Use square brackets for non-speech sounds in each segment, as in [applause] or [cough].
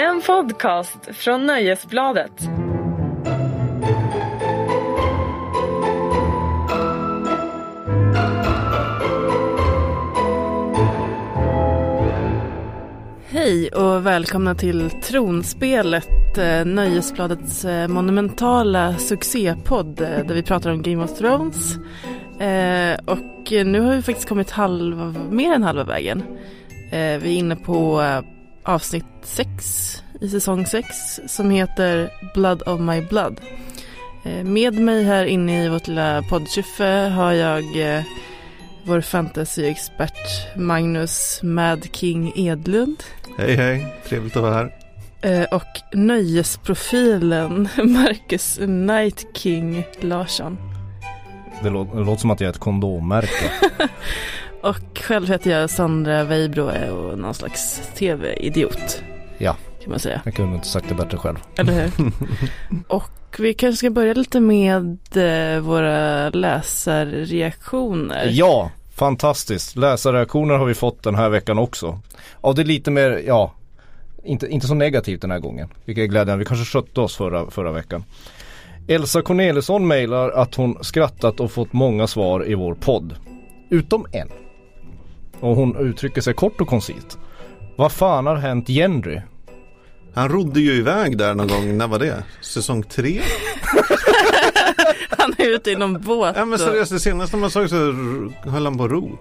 En podcast från Nöjesbladet. Hej och välkomna till Tronspelet, eh, Nöjesbladets eh, monumentala succépodd eh, där vi pratar om Game of Thrones. Och nu har vi faktiskt kommit halv, mer än halva vägen. Vi är inne på avsnitt 6 i säsong 6 som heter Blood of My Blood. Med mig här inne i vårt lilla poddkyffe har jag vår fantasyexpert Magnus Mad King Edlund. Hej hej, trevligt att vara här. Eh, och nöjesprofilen [laughs] Marcus Night King Larsson. Det, lå det låter som att jag är ett kondommärke. [laughs] och själv heter jag Sandra Weibro och någon slags tv-idiot. Ja, kan man säga. jag kunde inte sagt det bättre själv. Eller hur? [laughs] och vi kanske ska börja lite med eh, våra läsarreaktioner. Ja, fantastiskt. Läsarreaktioner har vi fått den här veckan också. Av det lite mer, ja, inte, inte så negativt den här gången. Vilket är glädjande. Vi kanske skötte oss förra, förra veckan. Elsa Corneliusson mejlar att hon skrattat och fått många svar i vår podd. Utom en. Och hon uttrycker sig kort och koncist. Vad fan har hänt Jenry? Han rodde ju iväg där någon gång, när var det? Säsong tre? han är ute i någon båt. Ja men seriöst, det senaste man såg så höll han på att ro.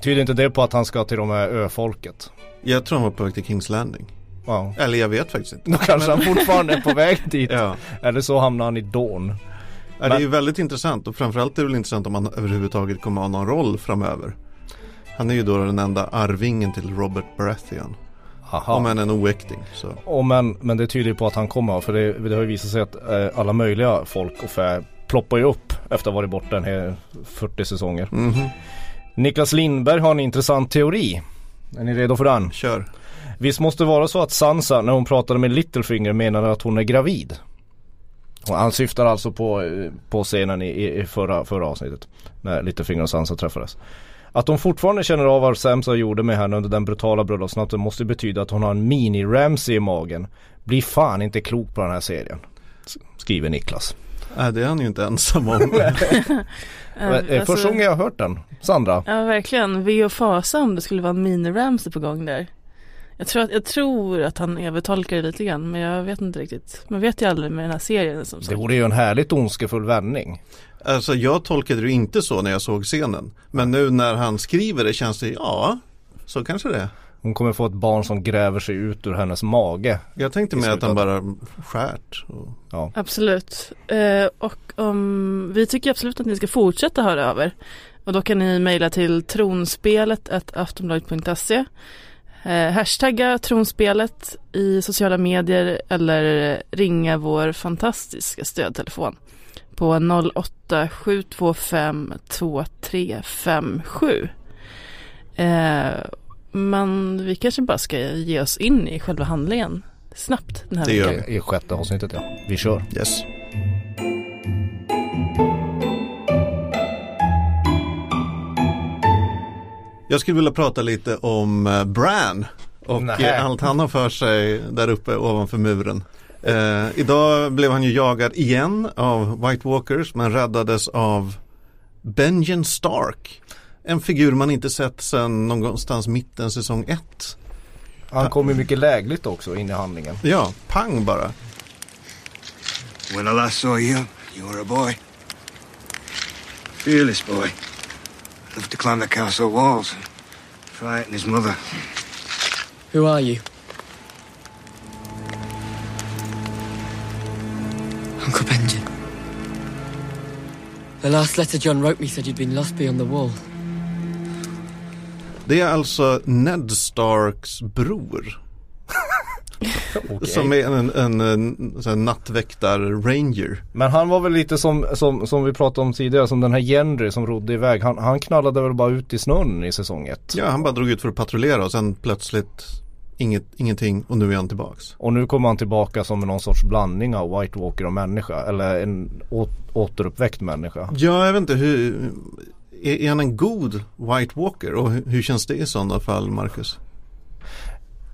Tyder inte det på att han ska till de här öfolket? Jag tror han var på väg till Kings Landing. Wow. Eller jag vet faktiskt inte. Då kanske han fortfarande är på väg dit. [laughs] ja. Eller så hamnar han i Dawn. Ja, det är ju väldigt intressant och framförallt är det väl intressant om han överhuvudtaget kommer att ha någon roll framöver. Han är ju då den enda arvingen till Robert Baratheon. Aha. Om än en oäkting. Så. Oh, men, men det tyder på att han kommer för det, det har ju visat sig att eh, alla möjliga folk och fä ploppar ju upp efter att ha varit borta en hel 40 säsonger. Mm -hmm. Niklas Lindberg har en intressant teori. Är ni redo för den? Kör. Visst måste det vara så att Sansa när hon pratade med Littlefinger menade att hon är gravid? Och han syftar alltså på, på scenen i, i förra, förra avsnittet. När Littlefinger och Sansa träffades. Att hon fortfarande känner av vad Samsa gjorde med henne under den brutala bröllopsnatten måste betyda att hon har en mini-Ramsey i magen. Blir fan inte klok på den här serien. Skriver Niklas. Nej det är han ju inte ensam om. [laughs] [laughs] alltså, Första gången jag har hört den. Sandra? Ja verkligen. Ve och fasa om det skulle vara en mini-Ramsey på gång där. Jag tror, att, jag tror att han övertolkar det lite grann men jag vet inte riktigt. Man vet ju aldrig med den här serien som sagt. Det vore ju en härligt ondskefull vändning. Alltså jag tolkade det inte så när jag såg scenen. Men nu när han skriver det känns det, ja, så kanske det är. Hon kommer få ett barn som gräver sig ut ur hennes mage. Jag tänkte med att han bara skärt. Och... Ja. Absolut. Eh, och um, vi tycker absolut att ni ska fortsätta höra över. Och då kan ni mejla till tronspelet aftonbladet.se eh, Hashtagga tronspelet i sociala medier eller ringa vår fantastiska stödtelefon på 08 725 2357. Eh, men vi kanske bara ska ge oss in i själva handlingen snabbt den här det veckan. Det I sjätte avsnittet ja. Vi kör. Yes. Jag skulle vilja prata lite om eh, Bran och Nähe. allt han har för sig där uppe ovanför muren. Eh, idag blev han ju jagad igen av White Walkers men räddades av Benjen Stark. En figur man inte sett sedan någonstans mitten säsong 1. Han kom ju mycket lägligt också in i handlingen. Ja, pang bara. When I last saw you, you were a boy. Fearless boy. Loved to climb the castle walls frighten his mother. Who are you? Uncle Benjamin. The last letter John wrote me said you'd been lost beyond the wall. Det är alltså Ned Starks bror. [laughs] okay. Som är en, en, en, en nattväktar-ranger. Men han var väl lite som, som, som vi pratade om tidigare, som den här Genry som rodde iväg. Han, han knallade väl bara ut i snön i säsong ett. Ja, han bara drog ut för att patrullera och sen plötsligt inget, ingenting och nu är han tillbaks. Och nu kommer han tillbaka som någon sorts blandning av White Walker och människa. Eller en återuppväckt människa. Ja, jag vet inte hur är, han en god White Walker och hur, hur känns det i sådana fall, Marcus?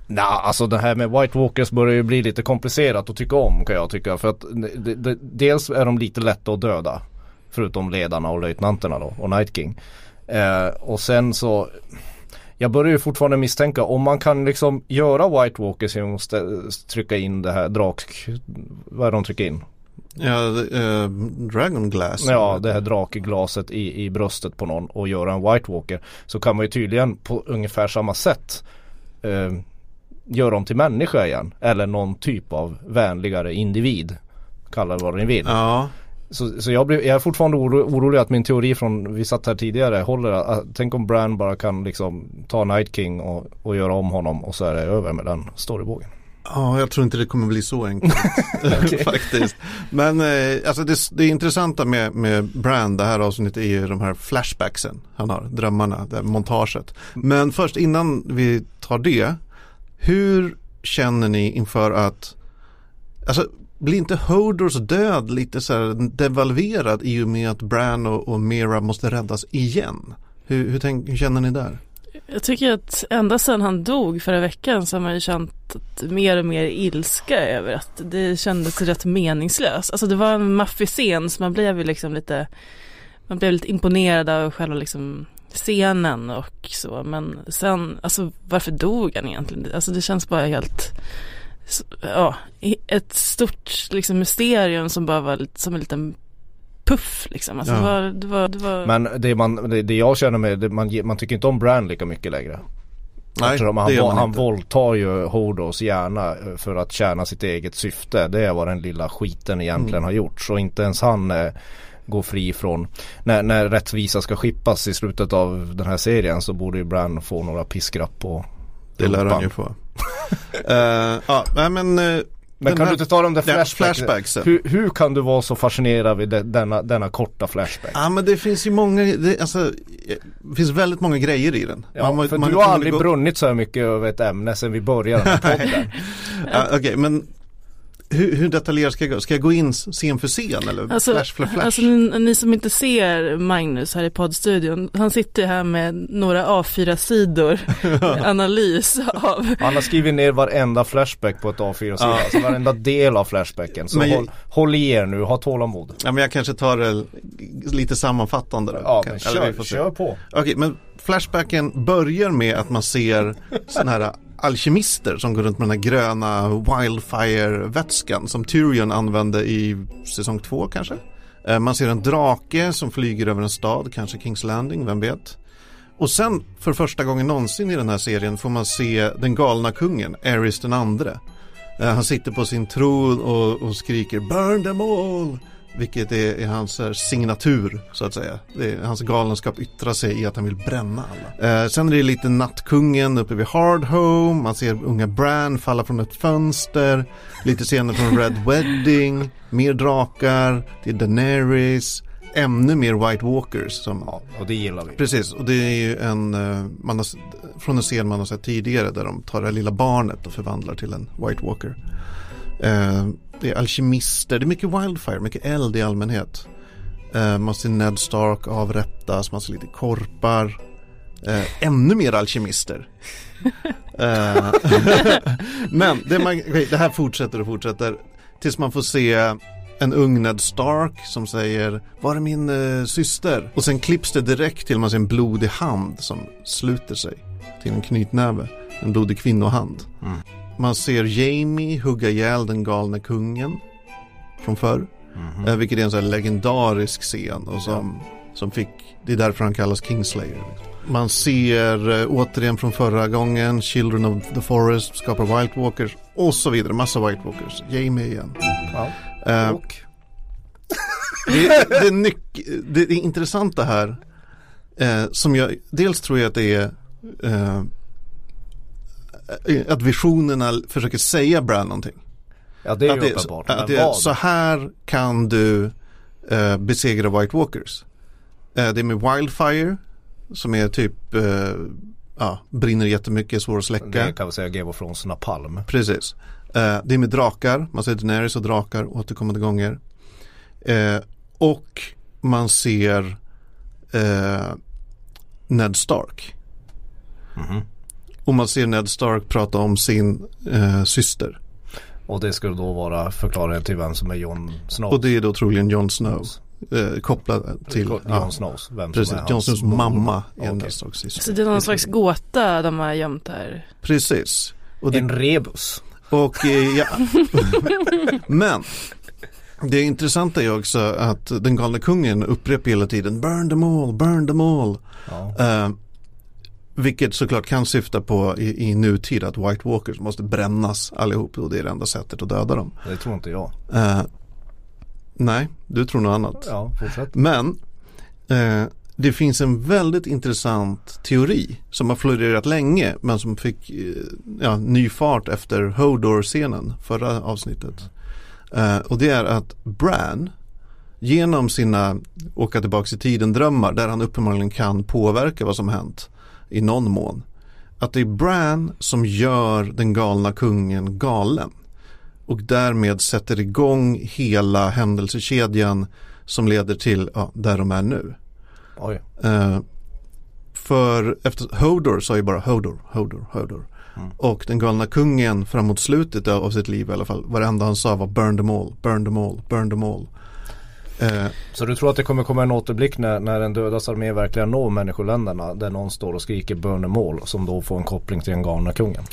Nej, alltså det här med White Walkers börjar ju bli lite komplicerat att tycka om kan jag tycka. För att de, de, dels är de lite lätta att döda. Förutom ledarna och löjtnanterna då och Night King. Eh, och sen så jag börjar ju fortfarande misstänka om man kan liksom göra White Walkers genom att trycka in det här drak... Vad är de trycker in? Ja, uh, Dragon Glass. Ja, det här drakglaset i, i bröstet på någon och göra en White Walker. Så kan man ju tydligen på ungefär samma sätt uh, göra dem till människa igen. Eller någon typ av vänligare individ. Kalla det vad ni vill. Ja. Så, så jag, blir, jag är fortfarande oro, orolig att min teori från vi satt här tidigare håller. Att, tänk om Bran bara kan liksom ta Night King och, och göra om honom och så är det över med den storybågen. Ja, jag tror inte det kommer bli så enkelt [laughs] [laughs] faktiskt. Men eh, alltså det, det intressanta med, med Brand, det här avsnittet är ju de här flashbacksen han har, drömmarna, det här montaget. Men först innan vi tar det, hur känner ni inför att, alltså blir inte Hodors död lite så här devalverad i och med att Bran och, och Mera måste räddas igen? Hur, hur, tänk, hur känner ni där? Jag tycker att ända sedan han dog förra veckan så har man ju känt mer och mer ilska över att det kändes rätt meningslöst. Alltså det var en maffig scen så man blev ju liksom lite, man blev lite imponerad av själva liksom scenen och så. Men sen, alltså varför dog han egentligen? Alltså det känns bara helt, ja, ett stort liksom mysterium som bara var som en liten puff liksom. Alltså, ja. det var, det var, det var... Men det, man, det, det jag känner med, det, man, man tycker inte om Brand lika mycket längre. Nej, Eftersom han, det gör man han inte. våldtar ju Hordos hjärna eh, för att tjäna sitt eget syfte. Det är vad den lilla skiten egentligen mm. har gjort. Så inte ens han eh, går fri från, när, när rättvisa ska skippas i slutet av den här serien så borde ju Bran få några piskrapp på Det lär han ju få. uh, [laughs] ja, men uh, men kan här, du inte ta dem där flashback, flashbacksen? Hur, hur, kan du vara så fascinerad vid de, denna, denna korta flashback? Ja men det finns ju många, det, alltså, det finns väldigt många grejer i den. Ja, man, för man, du har aldrig gå... brunnit så här mycket över ett ämne sedan vi började den här [laughs] podden. ja, Okej okay, men hur, hur detaljerat ska jag gå? Ska jag gå in scen för scen eller alltså, flash för flash? Alltså ni, ni, som inte ser Magnus här i poddstudion, han sitter här med några A4-sidor [laughs] analys av. Han har skrivit ner varenda flashback på ett A4-sida, ja. alltså varenda del av flashbacken. Så håll, håll i er nu, ha tålamod. Ja men jag kanske tar det lite sammanfattande då. Ja, men kör, kör på. Okej, okay, men Flashbacken börjar med att man ser sådana här alkemister som går runt med den här gröna Wildfire-vätskan som Tyrion använde i säsong två kanske. Eh, man ser en drake som flyger över en stad, kanske Kings Landing, vem vet. Och sen för första gången någonsin i den här serien får man se den galna kungen, Aerys den andre. Eh, han sitter på sin tron och, och skriker Burn them all! Vilket är, är hans signatur så att säga. Hans galenskap yttrar sig i att han vill bränna alla. Eh, sen är det lite Nattkungen uppe vid Hardhome. Man ser unga Bran falla från ett fönster. Lite scener från Red [laughs] Wedding. Mer drakar. Det är Daenerys. Ännu mer White Walkers. Som, ja, och det gillar vi. Precis, och det är ju en, eh, man har, från en scen man har sett tidigare där de tar det lilla barnet och förvandlar till en White Walker. Eh, det är alkemister, det är mycket wildfire, mycket eld i allmänhet. Eh, man ser Ned Stark avrättas, man ser lite korpar. Eh, ännu mer alkemister. [laughs] eh, [laughs] men det, man, det, här fortsätter och fortsätter tills man får se en ung Ned Stark som säger Var är min eh, syster? Och sen klipps det direkt till man ser en blodig hand som sluter sig till en knytnäve. En blodig kvinnohand. Mm. Man ser Jamie hugga ihjäl den galne kungen från förr. Mm -hmm. vilket är en sån här legendarisk scen och som, ja. som fick, det är därför han kallas Kingslayer. Man ser uh, återigen från förra gången Children of the Forest skapar White Walkers och så vidare, massa White Walkers. Jamie igen. Ja. Uh, och. [laughs] det, det, är det, är intressanta här uh, som jag, dels tror jag att det är Eh, att visionerna försöker säga Bran någonting. Ja det är att ju uppenbart. Att det, så här kan du uh, besegra White Walkers. Uh, det är med Wildfire som är typ uh, ja, brinner jättemycket, svår att släcka. Det kan vi säga Game of Thrones napalm. Precis. det är med drakar, man ser Daenerys och drakar återkommande gånger. och man ser Ned Stark. Mm -hmm. Och man ser Ned Stark prata om sin eh, syster. Och det skulle då vara förklaringen till vem som är Jon Snow. Och det är då troligen Jon Snow. Eh, kopplad till Jon ja, Snows. Vem precis, som är Jon Snows mamma är Okej. Ned Starks syster. Så det är någon slags gåta de har gömt här. Precis. Och det, En rebus. Och eh, ja. [laughs] Men det intressanta är också att den galne kungen upprepar hela tiden Burn them all, burn them all. Ja. Eh, vilket såklart kan syfta på i, i nutid att White Walkers måste brännas allihop och det är det enda sättet att döda dem. Det tror inte jag. Eh, nej, du tror något annat. Ja, fortsätt. Men eh, det finns en väldigt intressant teori som har florerat länge men som fick eh, ja, ny fart efter Hodor-scenen förra avsnittet. Eh, och det är att Bran genom sina åka tillbaka i tiden drömmar där han uppenbarligen kan påverka vad som hänt i någon mån. Att det är Bran som gör den galna kungen galen och därmed sätter igång hela händelsekedjan som leder till ja, där de är nu. Oj. Eh, för efter Hodor sa ju bara Hodor, Hodor, Hodor. Mm. Och den galna kungen framåt slutet av sitt liv i alla fall, varenda han sa var burn them all, burn them all, burn them all. Eh, Så du tror att det kommer komma en återblick när, när en dödas armé verkligen når människoländerna där någon står och skriker all som då får en koppling till den galna kungen?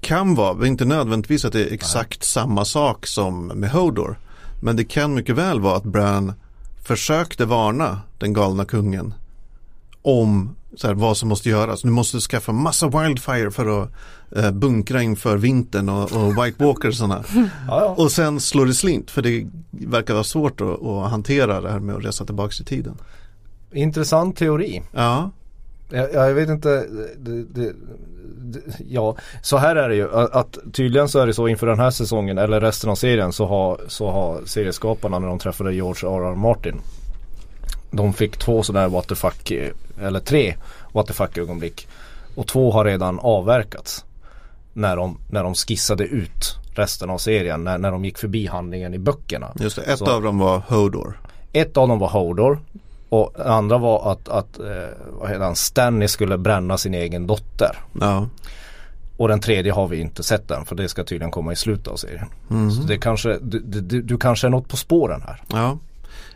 kan vara, inte nödvändigtvis att det är exakt samma sak som med Hodor. Men det kan mycket väl vara att Bran försökte varna den galna kungen om så här, vad som måste göras. Nu måste du skaffa massa wildfire för att eh, bunkra inför vintern och, och White Walkersarna. [laughs] Ja, ja. och sen slår det slint för det verkar vara svårt att, att hantera det här med att resa tillbaka i tiden. Intressant teori. Ja, Jag, jag vet inte, det, det, det, ja så här är det ju att, att tydligen så är det så inför den här säsongen eller resten av serien så har, så har serieskaparna när de träffade George R.R. Martin De fick två sådana här what the fuck, eh, eller tre what the fuck ögonblick och två har redan avverkats när de, när de skissade ut resten av serien när, när de gick förbi handlingen i böckerna. just det. Ett Så- av dem var Hodor. Ett av dem var Hodor och det andra var att, att eh, vad Stanley skulle bränna sin egen dotter. Ja, Och den tredje har vi inte sett än för det ska tydligen komma i slutet av serien. Mhm. Så det kanske, du, du, du kanske är något på spåren här. Ja,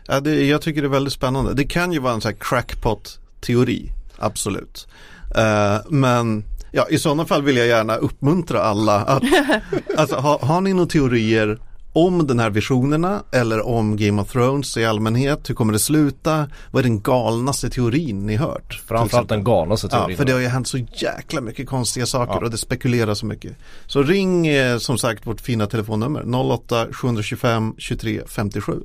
ja det, jag tycker det är väldigt spännande. Det kan ju vara en sån här crackpot-teori, absolut. Eh, men ja, i sådana fall vill jag gärna uppmuntra alla att, [laughs] alltså, ha, har ni några teorier om den här visionerna eller om Game of Thrones i allmänhet? Hur kommer det sluta? Vad är den galnaste teorin ni hört? Framförallt den galnaste Ja, teorin. för det har ju hänt så jäkla mycket konstiga saker Ja. och det spekuleras så mycket. Så ring eh, som sagt vårt fina telefonnummer 08-725 23 57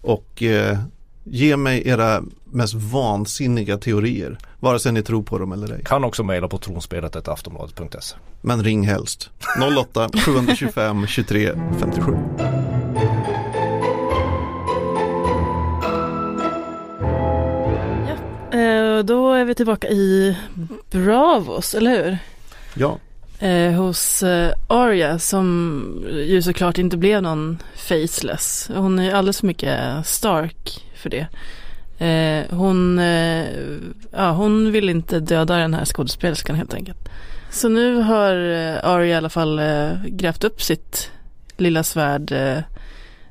och eh, ge mig era mest vansinniga teorier, vare sig ni tror på dem eller ej. Kan också mejla på tronspelet aftonbladet.se. Men ring helst 08-725 23 57. Eh, då är vi tillbaka i Bravos, eller hur? Ja, Eh, hos eh, Arya som ju såklart inte blev någon faceless. Hon är ju alldeles för mycket stark för det. Eh, hon, eh, ja, hon vill inte döda den här skådespelerskan helt enkelt. Så nu har eh, Arya i alla fall eh, grävt upp sitt lilla svärd eh,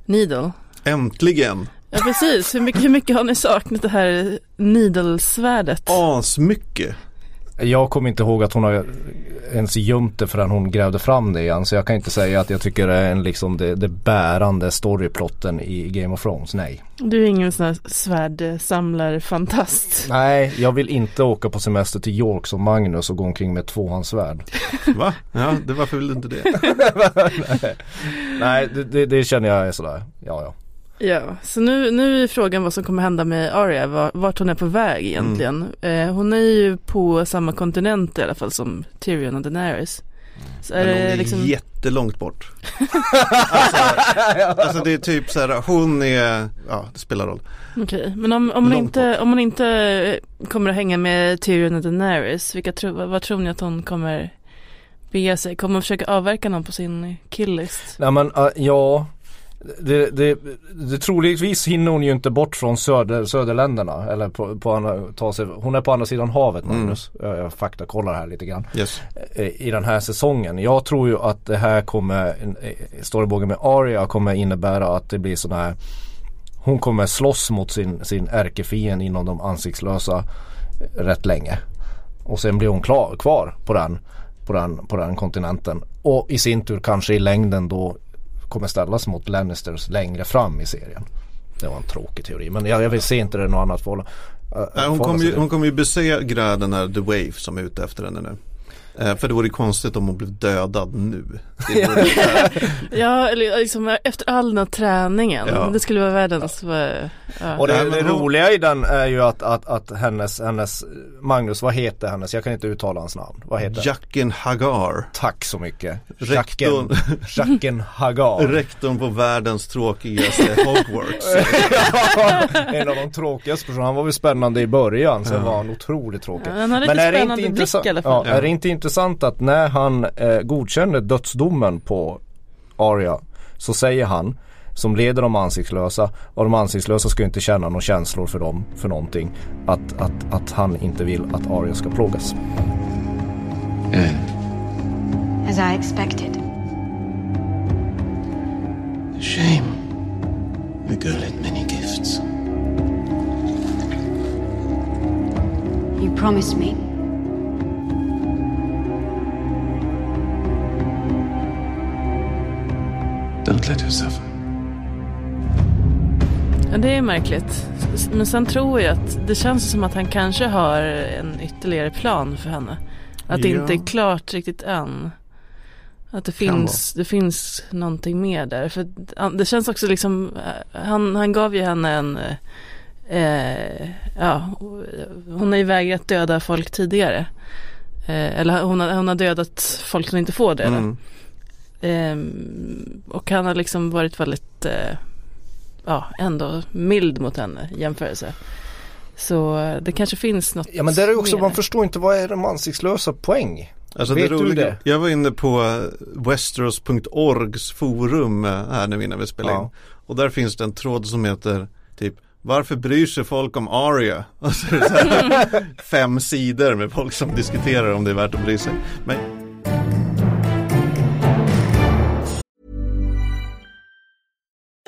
Needle. äntligen! Ja precis, hur mycket, hur mycket har ni saknat det här Needle-svärdet? Asmycket! Jag kommer inte ihåg att hon har ens gömt det förrän hon grävde fram det igen. Så jag kan inte säga att jag tycker det är en, liksom det, det bärande storyplotten i Game of Thrones. Nej. Du är ingen sån här svärdsamlarfantast. Nej, jag vill inte åka på semester till York som Magnus och gå omkring med ett tvåhandssvärd. [laughs] Va? Ja, det, varför vill du inte det? [laughs] Nej, det, det, det känner jag är sådär. Ja, ja. Ja, så nu, nu är frågan vad som kommer hända med Arya, var- vart hon är på väg egentligen. Eh, hon är ju på samma kontinent i alla fall som Tyrion och Daenerys. Så är Men hon är liksom, jättelångt bort. [laughs] alltså, alltså det är typ så här, hon är, ja det spelar roll. okej. Men om, om, hon Långt inte, om hon inte eh, kommer att hänga med Tyrion och Daenerys, vilka tro, vad, vad tror ni att hon kommer bege sig? Kommer hon försöka avverka någon på sin killlist? Nej men uh, ja det, det, det, troligtvis hinner hon ju inte bort från söder, söderländerna eller på, på andra, ta sig, hon är på andra sidan havet mm. Magnus. Mm. Jag, faktakollar här lite grann. Yes. Eh, I den här säsongen. Jag tror ju att det här kommer, eh, storybågen med Aria kommer innebära att det blir sådana här Hon kommer slåss mot sin, sin ärkefiende inom de ansiktslösa rätt länge. Och sen blir hon klar, kvar på den, på, den, på den kontinenten. Och i sin tur kanske i längden då kommer ställas mot Lannisters längre fram i serien. Det var en tråkig teori men jag, jag vill se inte det något annat förhållande. Äh, hon kommer ju, hon kom ju besegra den här The Wave som är ute efter henne nu. Eh, för det vore konstigt om hon blev dödad nu. [laughs] ja, eller liksom efter all den här träningen. Ja. Det skulle vara världens... Ja. Och det, det, roliga i den är ju att, att, att hennes, hennes, Magnus, vad heter hennes? Jag kan inte uttala hans namn. Vad heter Jacken Hagar. Tack så mycket. Rektorn, Jacken Hagar. [laughs] Rektorn på världens tråkigaste [laughs] Hogwarts. en av de tråkigaste personerna. Han var väl spännande i början, sen var han otroligt tråkig. han har Men är det inte intressant? i alla fall. Ja, är det inte intressant att när han eh, godkänner dödsdomen på Arya så säger han som leder de ansiktslösa och de ansiktslösa ska inte känna några känslor för dem för någonting. Att, att, att han inte vill att Arya ska plågas. Mm. As I expected. Shame. The girl had many gifts. You promised me let her suffer. Ja, det är märkligt. Men sen tror jag att det känns som att han kanske har en ytterligare plan för henne. Att det inte är klart riktigt än. Att det finns, det finns någonting mer där. För det känns också liksom, han, han gav ju henne en, eh, ja, hon har ju vägrat döda folk tidigare. Eh, eller hon har, hon har dödat folk som inte får döda. Mm. Um, och han har liksom varit väldigt, uh, ja ändå mild mot henne i jämförelse. Så uh, det kanske finns något Ja men det är också, mer. man förstår inte vad är de ansiktslösa poäng? Alltså Vet det roliga, det? jag var inne på eh, Westeros.orgs forum här nu innan vi spelade ja. in. Och där finns det en tråd som heter typ varför bryr sig folk om Aria? [laughs] Och så är det [laughs] fem sidor med folk som diskuterar om det är värt att bry sig. Men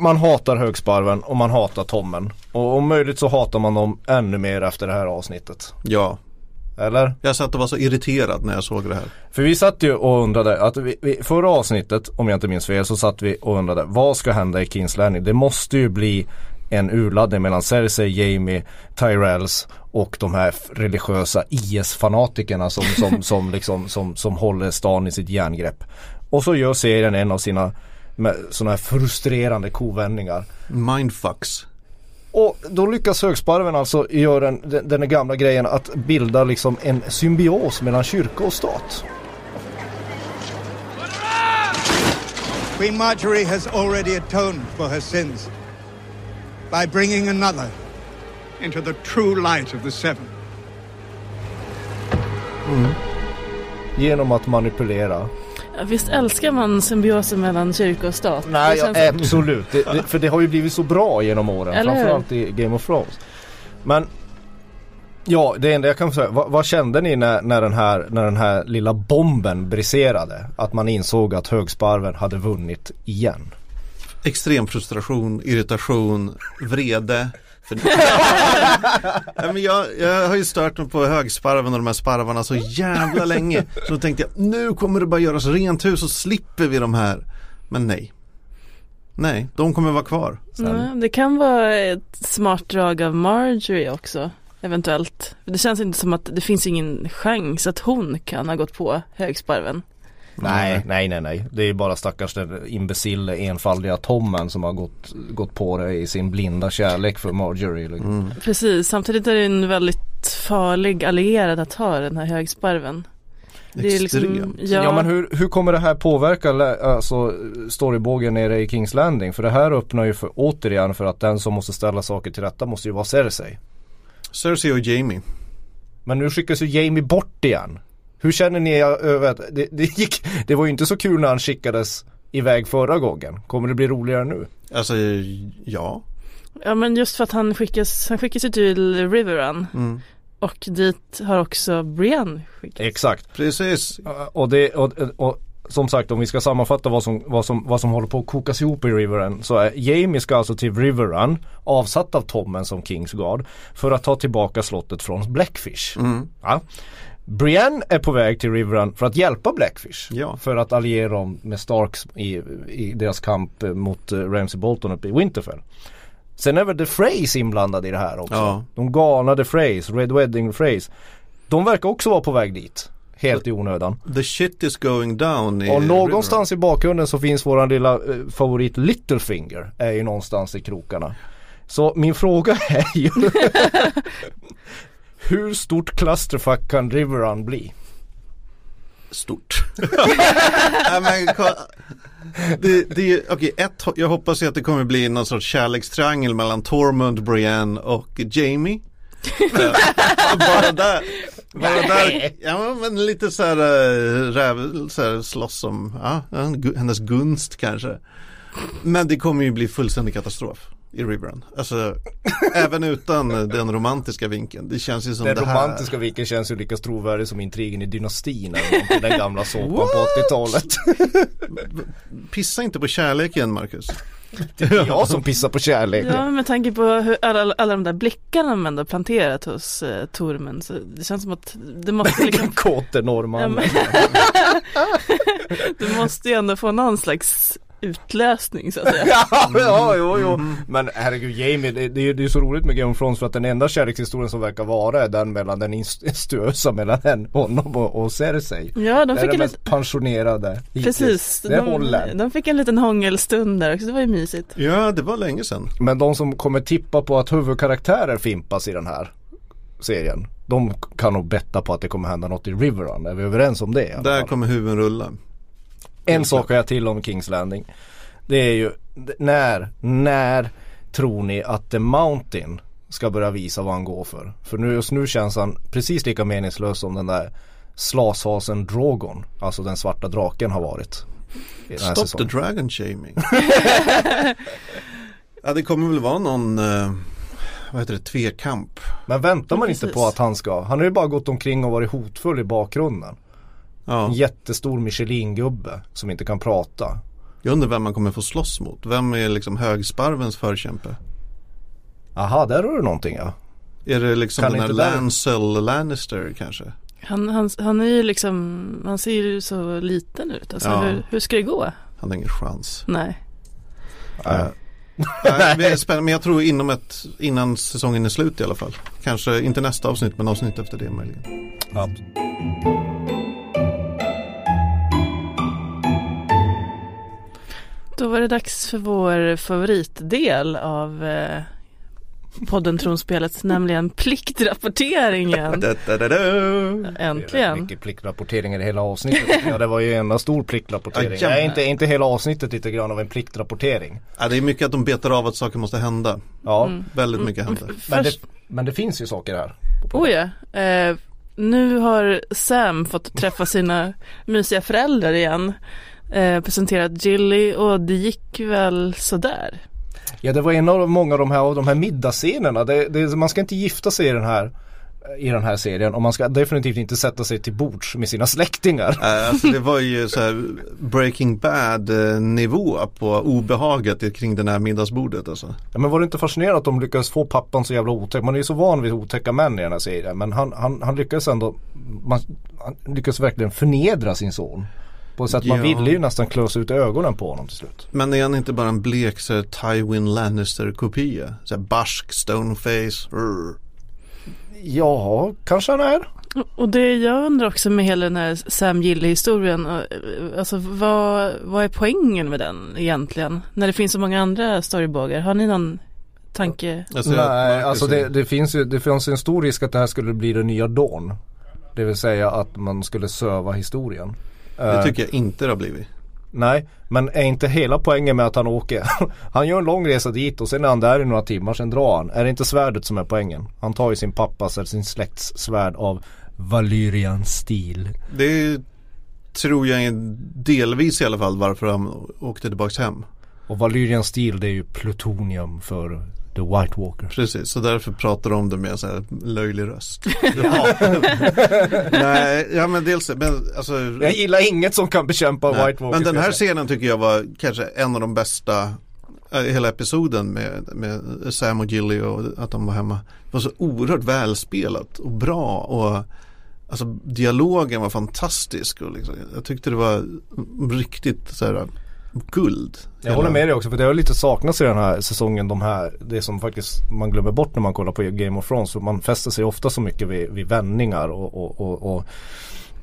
man hatar högsparven och man hatar Tommen. Och om möjligt så hatar man dem ännu mer efter det här avsnittet. Ja. Eller? Jag satt och var så irriterad när jag såg det här. För vi satt ju och undrade, att vi, vi, förra avsnittet om jag inte minns fel så satt vi och undrade vad ska hända i Kings Landing? Det måste ju bli en urladdning mellan Cersei, Jamie, Tyrells och de här religiösa IS-fanatikerna som, som, [laughs] som, liksom, som, som håller stan i sitt järngrepp. Och så gör serien en av sina med sådana här frustrerande kovändningar. Mindfucks. Och då lyckas högsparven alltså göra den, den, den gamla grejen att bilda liksom en symbios mellan kyrka och stat. Queen Marjorie has already atoned for her sins by bringing another into the true light of the seven. Mm. Genom att manipulera Visst älskar man symbiosen mellan kyrka och stat? Nej, ja, absolut. Det, det, för det har ju blivit så bra genom åren. Eller framförallt i Game of Thrones. Men Ja, det enda jag kan säga. Vad, vad, kände ni när, när, den här, när den här lilla bomben briserade? Att man insåg att högsparven hade vunnit igen? Extrem frustration, irritation, vrede. [laughs] ja, men jag, jag har ju stört mig på högsparven och de här sparvarna så jävla länge. Så då tänkte jag nu kommer det bara göras rent hus och slipper vi de här. Men nej. Nej, de kommer vara kvar. Mm, det kan vara ett smart drag av Marjorie också. Eventuellt. Det känns inte som att det finns ingen chans att hon kan ha gått på högsparven. Nej, nej, nej, nej. Det är bara stackars den imbecille enfaldiga Tommen som har gått, gått på det i sin blinda kärlek för Marjorie. Liksom. Mm. Precis, samtidigt är det en väldigt farlig allierad att ha den här högsparven. Det är liksom. Ja, ja, men hur, hur kommer det här påverka alltså, storybågen nere i Kings Landing? För det här öppnar ju för, återigen för att den som måste ställa saker till rätta måste ju vara Cersei. Cersei och Jamie. Men nu skickas ju Jamie bort igen. Hur känner ni över att det, det gick, det var ju inte så kul när han skickades iväg förra gången. Kommer det bli roligare nu? Alltså ja. ja men just för att han skickas, han skickas ju till Riverrun Mm. och dit har också Brienne skickats. Exakt. Precis. Och, det, och, och som sagt om vi ska sammanfatta vad som, vad som, vad som håller på att kokas ihop i Riverrun så är Jamie ska alltså till Riverrun avsatt av Tommen som Kingsguard för att ta tillbaka slottet från Blackfish. Mm. Ja. Brienne är på väg till Riverrun för att hjälpa Blackfish. Ja. För att alliera dem med Starks i, i deras kamp eh, mot eh, Ramsay Bolton uppe i Winterfell. Sen är väl The Freys inblandade i det här också. Ja. De galna The Freys, Red Wedding Freys. De verkar också vara på väg dit. Helt i onödan. The shit is going down i Och någonstans i bakgrunden så finns våran lilla eh, favorit Littlefinger. Är ju någonstans i krokarna. Så min fråga är ju [laughs] [laughs] Hur stort clusterfuck kan Riverrun bli? Stort. [laughs] Det, det, okej, ett, jag hoppas ju att det kommer bli någon sorts kärlekstriangel mellan Tormund, Brienne och Jamie. Eh, bara där, bara där, ja men lite så här, äh, räv, så här slåss om, ja, hennes gunst kanske. Men det kommer ju bli fullständig katastrof i Riverrun. Alltså, [coughs] även utan den romantiska vinkeln. Det känns ju som Den det här. romantiska viken känns ju lika trovärdig som intrigen i Dynastin eller den gamla såpan på 80-talet. [laughs] Pissa inte på kärleken Marcus. Det är jag som pissar på kärlek. Ja men med tanke på hur alla, alla de där blickarna de ändå planterat hos eh, Tormen så det känns som att det måste [laughs] liksom Den kåte Ja, men- [laughs] Du måste ju ändå få någon slags utlösning så att säga. [laughs] ja, ja, jo, jo. Men herregud Jamie, det, det, det är ju så roligt med Game of Thrones för att den enda kärlekshistorien som verkar vara är den mellan den instuösa mellan henne, honom och, och Cersei. Ja de fick den en mest liten, pensionerade hittills. precis, Det håller. de, de fick en liten hångelstund där också, det var ju mysigt. Ja, det var länge sedan. Men de som kommer tippa på att huvudkaraktärer fimpas i den här serien. De kan nog betta på att det kommer hända något i Riverrun. Är vi överens om det? Där kommer huvuden rulla. En sak har jag till om Kings Landing. Det är ju när, när tror ni att The Mountain ska börja visa vad han går för? För nu, just nu känns han precis lika meningslös som den där slashasen Drogon. Alltså den svarta draken har varit. Stop säsongen. the dragon shaming. [laughs] ja, det kommer väl vara någon, eh, vad heter det, tvekamp. Men väntar man Ja, inte på att han ska? Han har ju bara gått omkring och varit hotfull i bakgrunden. En Ja, jättestor Michelin-gubbe som inte kan prata. jag undrar vem man kommer få slåss mot. Vem är liksom högsparvens förkämpe? Aha, där har du någonting ja. Är det liksom Kan den här där- Lancel Lannister kanske? Han, han, han är ju liksom, han ser ju så liten ut, alltså Ja. hur, hur ska det gå? Han har ingen chans. Nej. Eh, nej, det är spännande, men jag tror inom ett, innan säsongen är slut i alla fall. Kanske inte nästa avsnitt men avsnitt efter det möjligen. ja. Då var det dags för vår favoritdel av eh, podden Tronspelet, [laughs] nämligen pliktrapporteringen. Da, da, da, da. Det Äntligen. mycket pliktrapporteringar i hela avsnittet. Ja det var ju en enda stor pliktrapportering. Ja, Nej, inte, inte hela avsnittet lite grann av en pliktrapportering. Ja, det är mycket att de betar av att saker måste hända. Ja, Mm. Väldigt mycket händer. men, det, men det finns ju saker här. oh ja, eh, nu har Sam fått träffa sina [laughs] mysiga föräldrar igen. Eh, presenterat Gilly och det gick väl sådär. Ja det var en av många av de här, av de här middagsscenerna. Det, det, man ska inte gifta sig i den här i den här serien och man ska definitivt inte sätta sig till bords med sina släktingar. Alltså det var ju så här Breaking Bad eh, nivå på obehaget kring det här middagsbordet alltså. Ja, men var det inte fascinerande att de lyckades få pappan så jävla otäck? Man är ju så van vid otäcka män i den här serien. Men han, han, han lyckades ändå, man, han lyckades verkligen förnedra sin son. På ett sätt man Ja. ville ju nästan klösa ut ögonen på honom till slut. Men är han inte bara en blek så här, Tywin Lannister kopia? Så här barsk, stoneface, rrr. Ja, kanske han är. Och det jag undrar också med hela den här Sam Gille-historien, alltså vad, vad är poängen med den egentligen? När det finns så många andra storybågar, har ni någon tanke? Alltså, Nej, alltså det, det, finns ju det finns en stor risk att det här skulle bli det nya Dawn. Det vill säga att man skulle söva historien. Det eh, tycker jag inte det har blivit. Nej, men är inte hela poängen med att han åker? [laughs] han gör en lång resa dit och sen är han där i några timmar, sen drar han. Är det inte svärdet som är poängen? Han tar ju sin pappas eller sin släkts svärd av Valyrian stil. Det tror jag är delvis i alla fall varför han åkte tillbaks hem. Och Valyrian stil det är ju plutonium för The White Walker. Precis, så därför pratar de om det med en sån här löjlig röst. [laughs] [laughs] Nej, ja men dels, men alltså Jag gillar inget som kan bekämpa nej, White Walker. Men den här scenen tycker jag var kanske en av de bästa hela episoden med, med Sam och Gilly och att de var hemma. Det var så oerhört välspelat och bra och Alltså dialogen var fantastisk och liksom, jag tyckte det var riktigt så här guld. Jag håller med dig också för det har lite saknats i den här säsongen de här Det som faktiskt man glömmer bort när man kollar på Game of Thrones. För man fäster sig ofta så mycket vid, vid vändningar och, och, och, och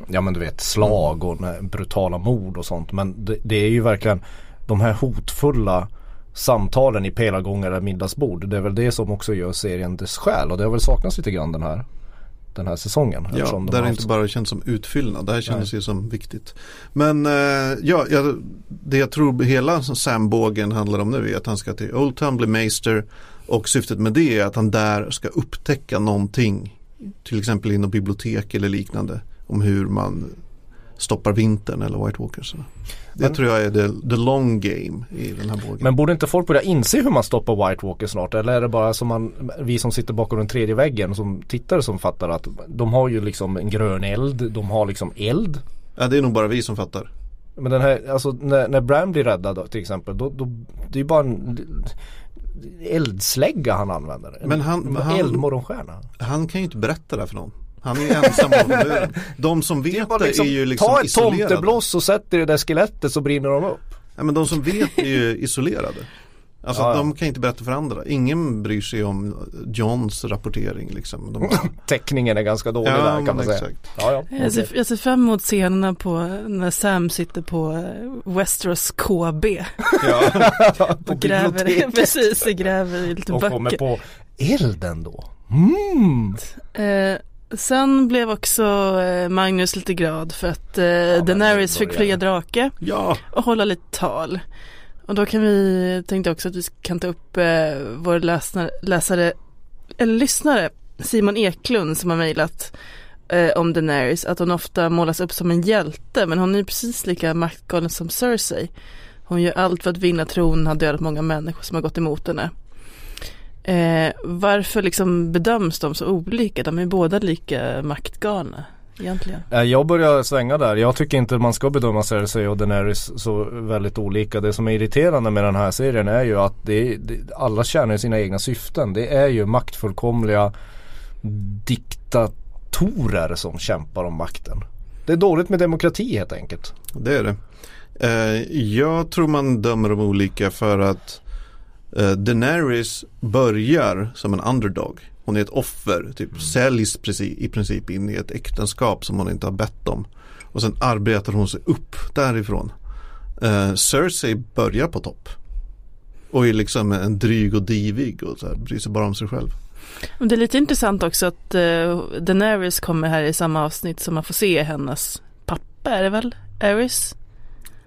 Ja men du vet slag och brutala mord och sånt. Men det, det är ju verkligen de här hotfulla samtalen i pelargångar eller middagsbord. Det är väl det som också gör serien dess själ och det har väl saknats lite grann den här den här säsongen. Ja, där det inte bara känns som utfyllnad. Det här kändes Nej. ju som viktigt. Men eh, ja, ja, det jag tror hela Sam-bågen handlar om nu är att han ska till Old Town bli Maester och syftet med det är att han där ska upptäcka någonting. Till exempel inom bibliotek eller liknande. Om hur man stoppar vintern eller White Walkers. Det men, tror jag är the, the long game i den här bågen. Men borde inte folk börja inse hur man stoppar White Walkers snart? Eller är det bara som man, vi som sitter bakom den tredje väggen som tittare som fattar att de har ju liksom en grön eld, de har liksom eld. Ja det är nog bara vi som fattar. Men den här, alltså när, när Bram blir räddad till exempel, då, då, det är ju bara en eldslägga han använder. En, Men han, han, eldmorgonstjärna. Han kan ju inte berätta det här för någon. Han är ju ensam om muren. De som vet det, liksom, är ju liksom Ta ett isolerade. tomtebloss och sätt det i det där skelettet så brinner de upp. Ja, men de som vet är ju isolerade. Alltså ja, ja. de kan inte berätta för andra. Ingen bryr sig om Johns rapportering liksom. De [laughs] bara... Täckningen är ganska dålig ja, där kan man säga. Ja, ja. Jag, ser, jag ser fram emot scenerna på när Sam sitter på eh, Westeros KB. Ja, [laughs] och [laughs] gräver, precis, gräver i lite och böcker. Och kommer på elden då. Mm. Eh, Sen blev också eh, Magnus lite glad för att eh, ja, Daenerys fick flyga drake ja. och hålla lite tal. Och då kan vi, tänkte också att vi kan ta upp eh, vår läsare, läsare, eller lyssnare, Simon Eklund som har mejlat eh, om Daenerys, att hon ofta målas upp som en hjälte men hon är precis lika maktgalen som Cersei. Hon gör allt för att vinna tronen, har dödat många människor som har gått emot henne. Eh, varför liksom bedöms de så olika? De är båda lika maktgalna egentligen. Eh, jag börjar svänga där. Jag tycker inte man ska bedöma Cersei och Daenerys så väldigt olika. Det som är irriterande med den här serien är ju att det, det, alla tjänar sina egna syften. Det är ju maktfullkomliga diktatorer som kämpar om makten. Det är dåligt med demokrati helt enkelt. Det är det. Eh, jag tror man dömer dem olika för att Daenerys börjar som en underdog. Hon är ett offer, typ mm. säljs precis, i princip in i ett äktenskap som hon inte har bett om. Och sen arbetar hon sig upp därifrån. Uh, Cersei börjar på topp. Och är liksom en dryg och divig och så här, bryr sig bara om sig själv. Det är lite intressant också att uh, Daenerys kommer här i samma avsnitt som man får se hennes pappa är det väl? Aerys?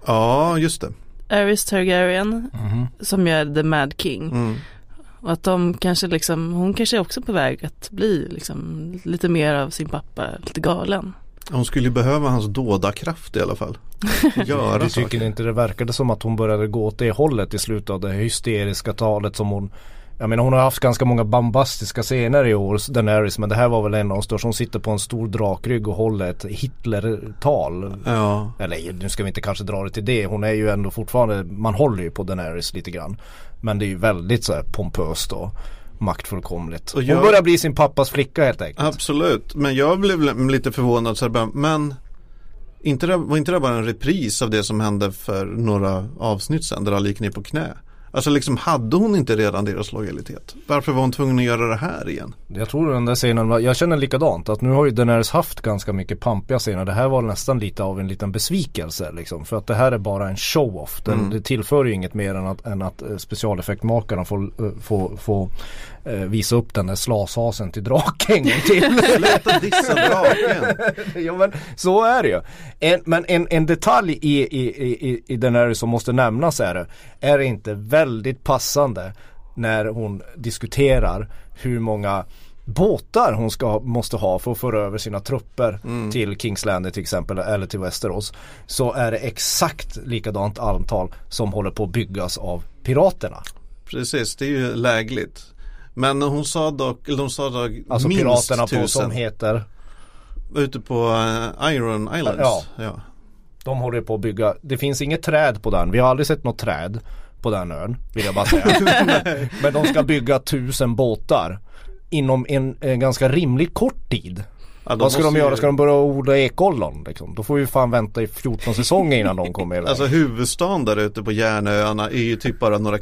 Ja, just det. Aerys Targaryen mm. som är The Mad King. Mm. Och att de kanske liksom, hon kanske är också på väg att bli liksom lite mer av sin pappa, lite galen. Hon skulle ju behöva hans dådakraft i alla fall. [laughs] Göra Du tycker saker. inte det verkade som att hon började gå åt det hållet i slutet av det hysteriska talet som hon jag menar hon har haft ganska många bombastiska scener i år, Daenerys, men det här var väl en av de största. Hon sitter på en stor drakrygg och håller ett Hitler-tal. Ja. Eller nu ska vi inte kanske dra det till det. Hon är ju ändå fortfarande, man håller ju på Daenerys lite grann. Men det är ju väldigt så här pompöst och maktfullkomligt. Hon jag, börjar bli sin pappas flicka helt enkelt. Absolut, men jag blev lite förvånad så här, men inte det, var inte det bara en repris av det som hände för några avsnitt sedan där alla gick ner på knä? Alltså liksom hade hon inte redan deras lojalitet? Varför var hon tvungen att göra det här igen? Jag tror den där scenen jag känner likadant att nu har ju Daenerys haft ganska mycket pampiga scener. Det här var nästan lite av en liten besvikelse liksom. För att det här är bara en show-off. Den, Mm. Det tillför ju inget mer än att, än att eh, specialeffektmakarna får, eh, får, får visa upp den där slashasen till draken en gång till. [laughs] Sluta dissa draken! [laughs] ja men så är det ju. En, men en, en detalj i, i, i, i den här som måste nämnas är det. Är det inte väldigt passande när hon diskuterar hur många båtar hon ska, måste ha för att föra över sina trupper till Kings Landing till exempel eller till Västerås. Så är det exakt likadant antal som håller på att byggas av piraterna. Precis, det är ju lägligt. Men hon sa dock, eller de sa dock Alltså minst piraterna på, tusen som heter ute på eh, Iron Islands. Ja. ja. De håller på att bygga, det finns inget träd på den, vi har aldrig sett något träd på den ön, vill jag bara säga. [laughs] Men de ska bygga tusen båtar inom en, en ganska rimligt kort tid. Ja, Vad ska de göra? Ska de börja odla ekollon? Liksom? Då får vi fan vänta i 14 säsonger innan de kommer iväg. Alltså huvudstaden där ute på Järnöarna är ju typ bara några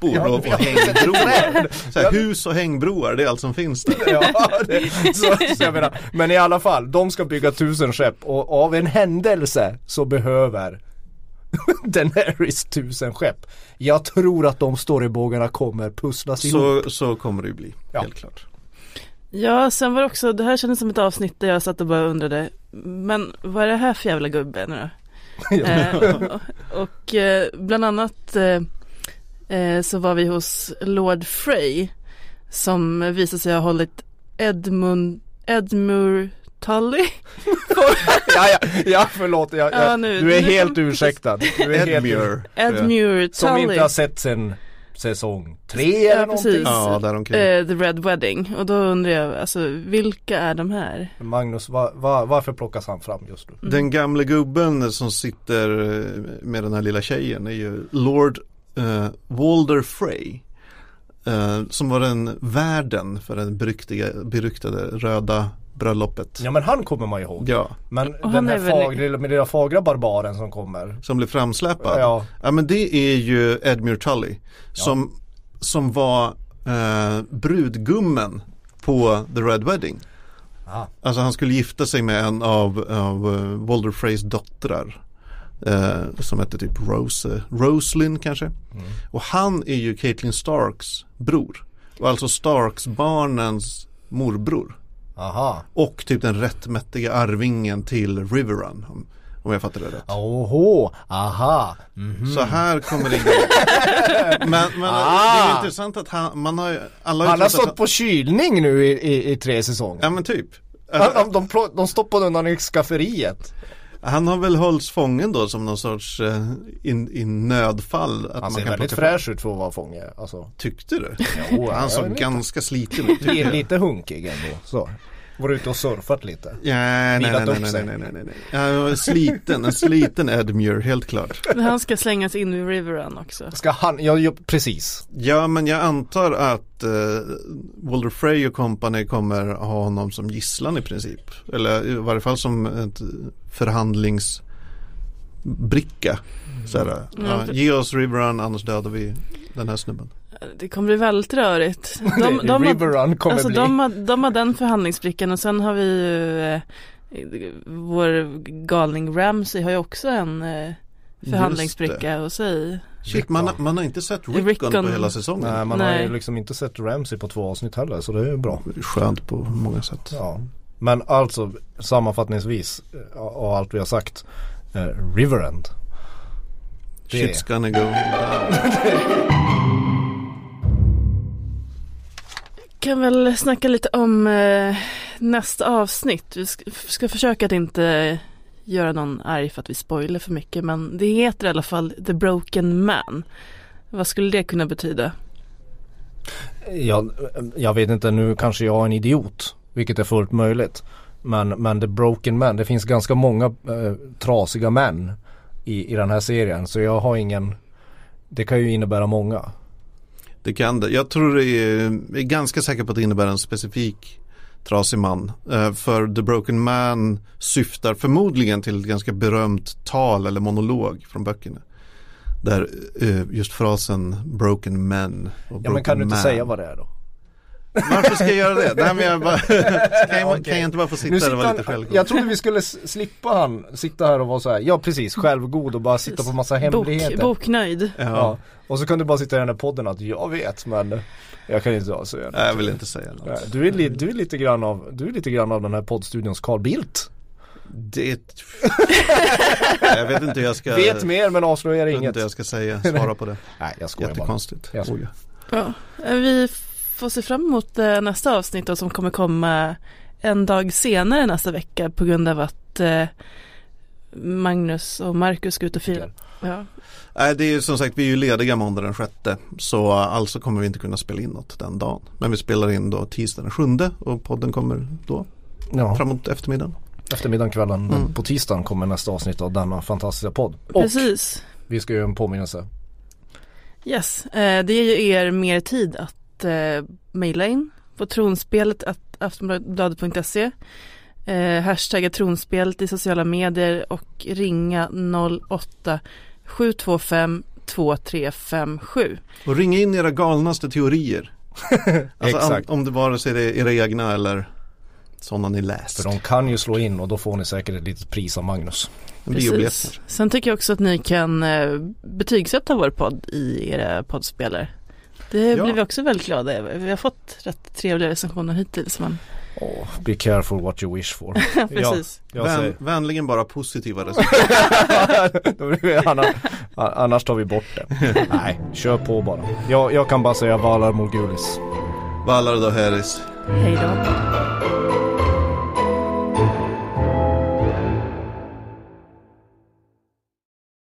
klippor Ja, och, och hängbroar. Så här, hus och hängbroar, det är allt som finns där. Ja, det, så, så jag menar, men i alla fall, de ska bygga tusen skepp och av en händelse så behöver [laughs] Daenerys tusen skepp. Jag tror att de storybågarna kommer pusslas ihop. Så, så kommer det ju bli, Ja. helt klart. Ja, sen var det också, det här kändes som ett avsnitt där jag satt och bara undrade, men vad är det här för jävla gubbe nu då? [laughs] eh, och och eh, bland annat eh, eh, så var vi hos Lord Frey som visade sig ha hållit Edmund, Edmure Tully. [laughs] ja, ja, ja, förlåt. Jag, Ja, nu- du är nu- helt ursäktad. Du är Edmure. Edmure Som Tully. inte har sett sen säsong tre eller Ja, någonting. precis. Ja, däromkring. Eh, The Red Wedding. Och då undrar jag, alltså vilka är de här? Magnus, va, va, varför plockas han fram just nu? Den gamle gubben som sitter eh, med den här lilla tjejen är ju Lord eh, Walder Frey. Eh, som var den värden för den beryktade, beryktade röda bröllopet. Ja men han kommer man ihåg. Ja, Men han den här är väl- fagra, med lilla fagra barbaren som kommer. som blev framsläpad. Ja. Ja men det är ju Edmure Tully som, som var eh, brudgummen på The Red Wedding. Ah. Alltså han skulle gifta sig med en av, av uh, Walder Freys dottrar. Eh, som hette typ Rose, Roslyn kanske. Och han är ju Caitlyn Starks bror. Och alltså Starks barnens morbror. Aha. Och typ den rättmätiga arvingen till Riverrun. Om, om jag fattar det rätt. Oho, aha. Mhm. Så här kommer det in. [laughs] men men det Ah. är intressant att han, man har ju, alla Han har stått på kylning nu i, i, i tre säsonger. Ja men typ. Han, de, de, plå- de stoppade undan i skafferiet. Han har väl hållits fången då som någon sorts eh, in, i nödfall. Att Han man ser kan väldigt fräsch ut för att vara fånge. Alltså, Tyckte du? Jo, han såg ganska sliten ut. lite hunkig ändå. Så. Var ute och surfat lite. Ja, nej, nej, nej, nej, nej, nej, nej, nej. Ja, jag var sliten, en sliten Edmure, helt klart. Men han ska slängas in i Riverrun också. Ska han, ja, ja precis. Ja, men jag antar att eh, Walder Frey och company kommer ha honom som gisslan i princip. Eller i varje fall som ett förhandlingsbricka. Så här, ja, Mm, för- ge oss Riverrun annars dödar vi den här snubben. Det kommer bli väldigt rörigt. [laughs] De, Det- de, har, Riverrun kommer alltså, bli. de, har, de har den förhandlingsbrickan och sen har vi ju eh, vår galning Ramsey har ju också en eh, förhandlingsbricka hos sig. Shit, man, man har inte sett Rickon, Rickon. på hela säsongen. Nej, man har Nej. ju liksom inte sett Ramsey på två avsnitt heller så det är ju bra. Det är Skönt på många sätt. Ja. Men alltså sammanfattningsvis eh, av allt vi har sagt. Eh, Riverend. Det- Shit's gonna go down. [laughs] Kan väl snacka lite om eh, nästa avsnitt. Vi ska, ska försöka att inte göra någon arg för att vi spoiler för mycket. Men det heter i alla fall The Broken Man. Vad skulle det kunna betyda? Jag, jag vet inte, nu kanske jag är en idiot. Vilket är fullt möjligt. Men, men The Broken Man, det finns ganska många eh, trasiga män i, i den här serien. Så jag har ingen, det kan ju innebära många. Det kan det. Jag tror det är, är ganska säker på att det innebär en specifik trasig man. Eh, för The Broken Man syftar förmodligen till ett ganska berömt tal eller monolog från böckerna. Där uh, just frasen broken men och Ja men kan du inte man. säga vad det är då? Varför ska jag göra det? Nej, men jag bara, [laughs] kan, jag, kan jag inte bara få sitta där och vara lite självgod? Jag trodde vi skulle slippa han sitta här och vara så här, ja precis, självgod och bara sitta på massa hemligheter. Bok, boknöjd. Ja. Ja. Och så kan du bara sitta i den här podden att jag vet men jag kan inte säga något. Nej, jag vill inte säga något. Nej, Du är, li, du är lite grann av, du är lite grann av den här poddstudions Carl Bildt. Det... [laughs] jag vet inte hur jag ska... Vet mer men avslöjar jag vet inget. inte hur jag ska säga, svara på det. [laughs] Nej jag skojar bara. Jättekonstigt. Jag skojar. Oj, ja. Vi får se fram emot eh, nästa avsnitt då, som kommer komma en dag senare nästa vecka på grund av att eh, Magnus och Marcus ska ut och fira. Ja. Nej, det är ju som sagt, vi är ju lediga måndag den sjätte. Så alltså kommer vi inte kunna spela in något den dagen. Men vi spelar in då tisdag den sjunde och podden kommer då Ja, framåt eftermiddagen. eftermiddagen, kvällen. Mm. på tisdagen kommer nästa avsnitt av denna fantastiska podd. Och Precis. vi ska göra en påminnelse. Yes, eh, det ger ju er mer tid att eh, mejla in på tronspelet att aftonbladet.se eh, hashtagga tronspelet i sociala medier och ringa 08 725 2357. Och ringa in era galnaste teorier. [laughs] alltså Exakt. Om, om det vare sig det är era egna eller sådana ni läst. För de kan ju slå in och då får ni säkert ett litet pris av Magnus. Precis. Sen tycker jag också att ni kan eh, betygsätta vår podd i era poddspelare. Det Ja. blir vi också väldigt glada över. Vi har fått rätt trevliga recensioner hittills. Men... Oh, be careful what you wish for. [laughs] Precis. Jag Vän, säger, vänligen bara positiva [laughs] vi- annars, annars tar vi bort det. Nej, kör på bara. Jag, jag kan bara säga Valar Morgulis. Valar då Harris. Hej då.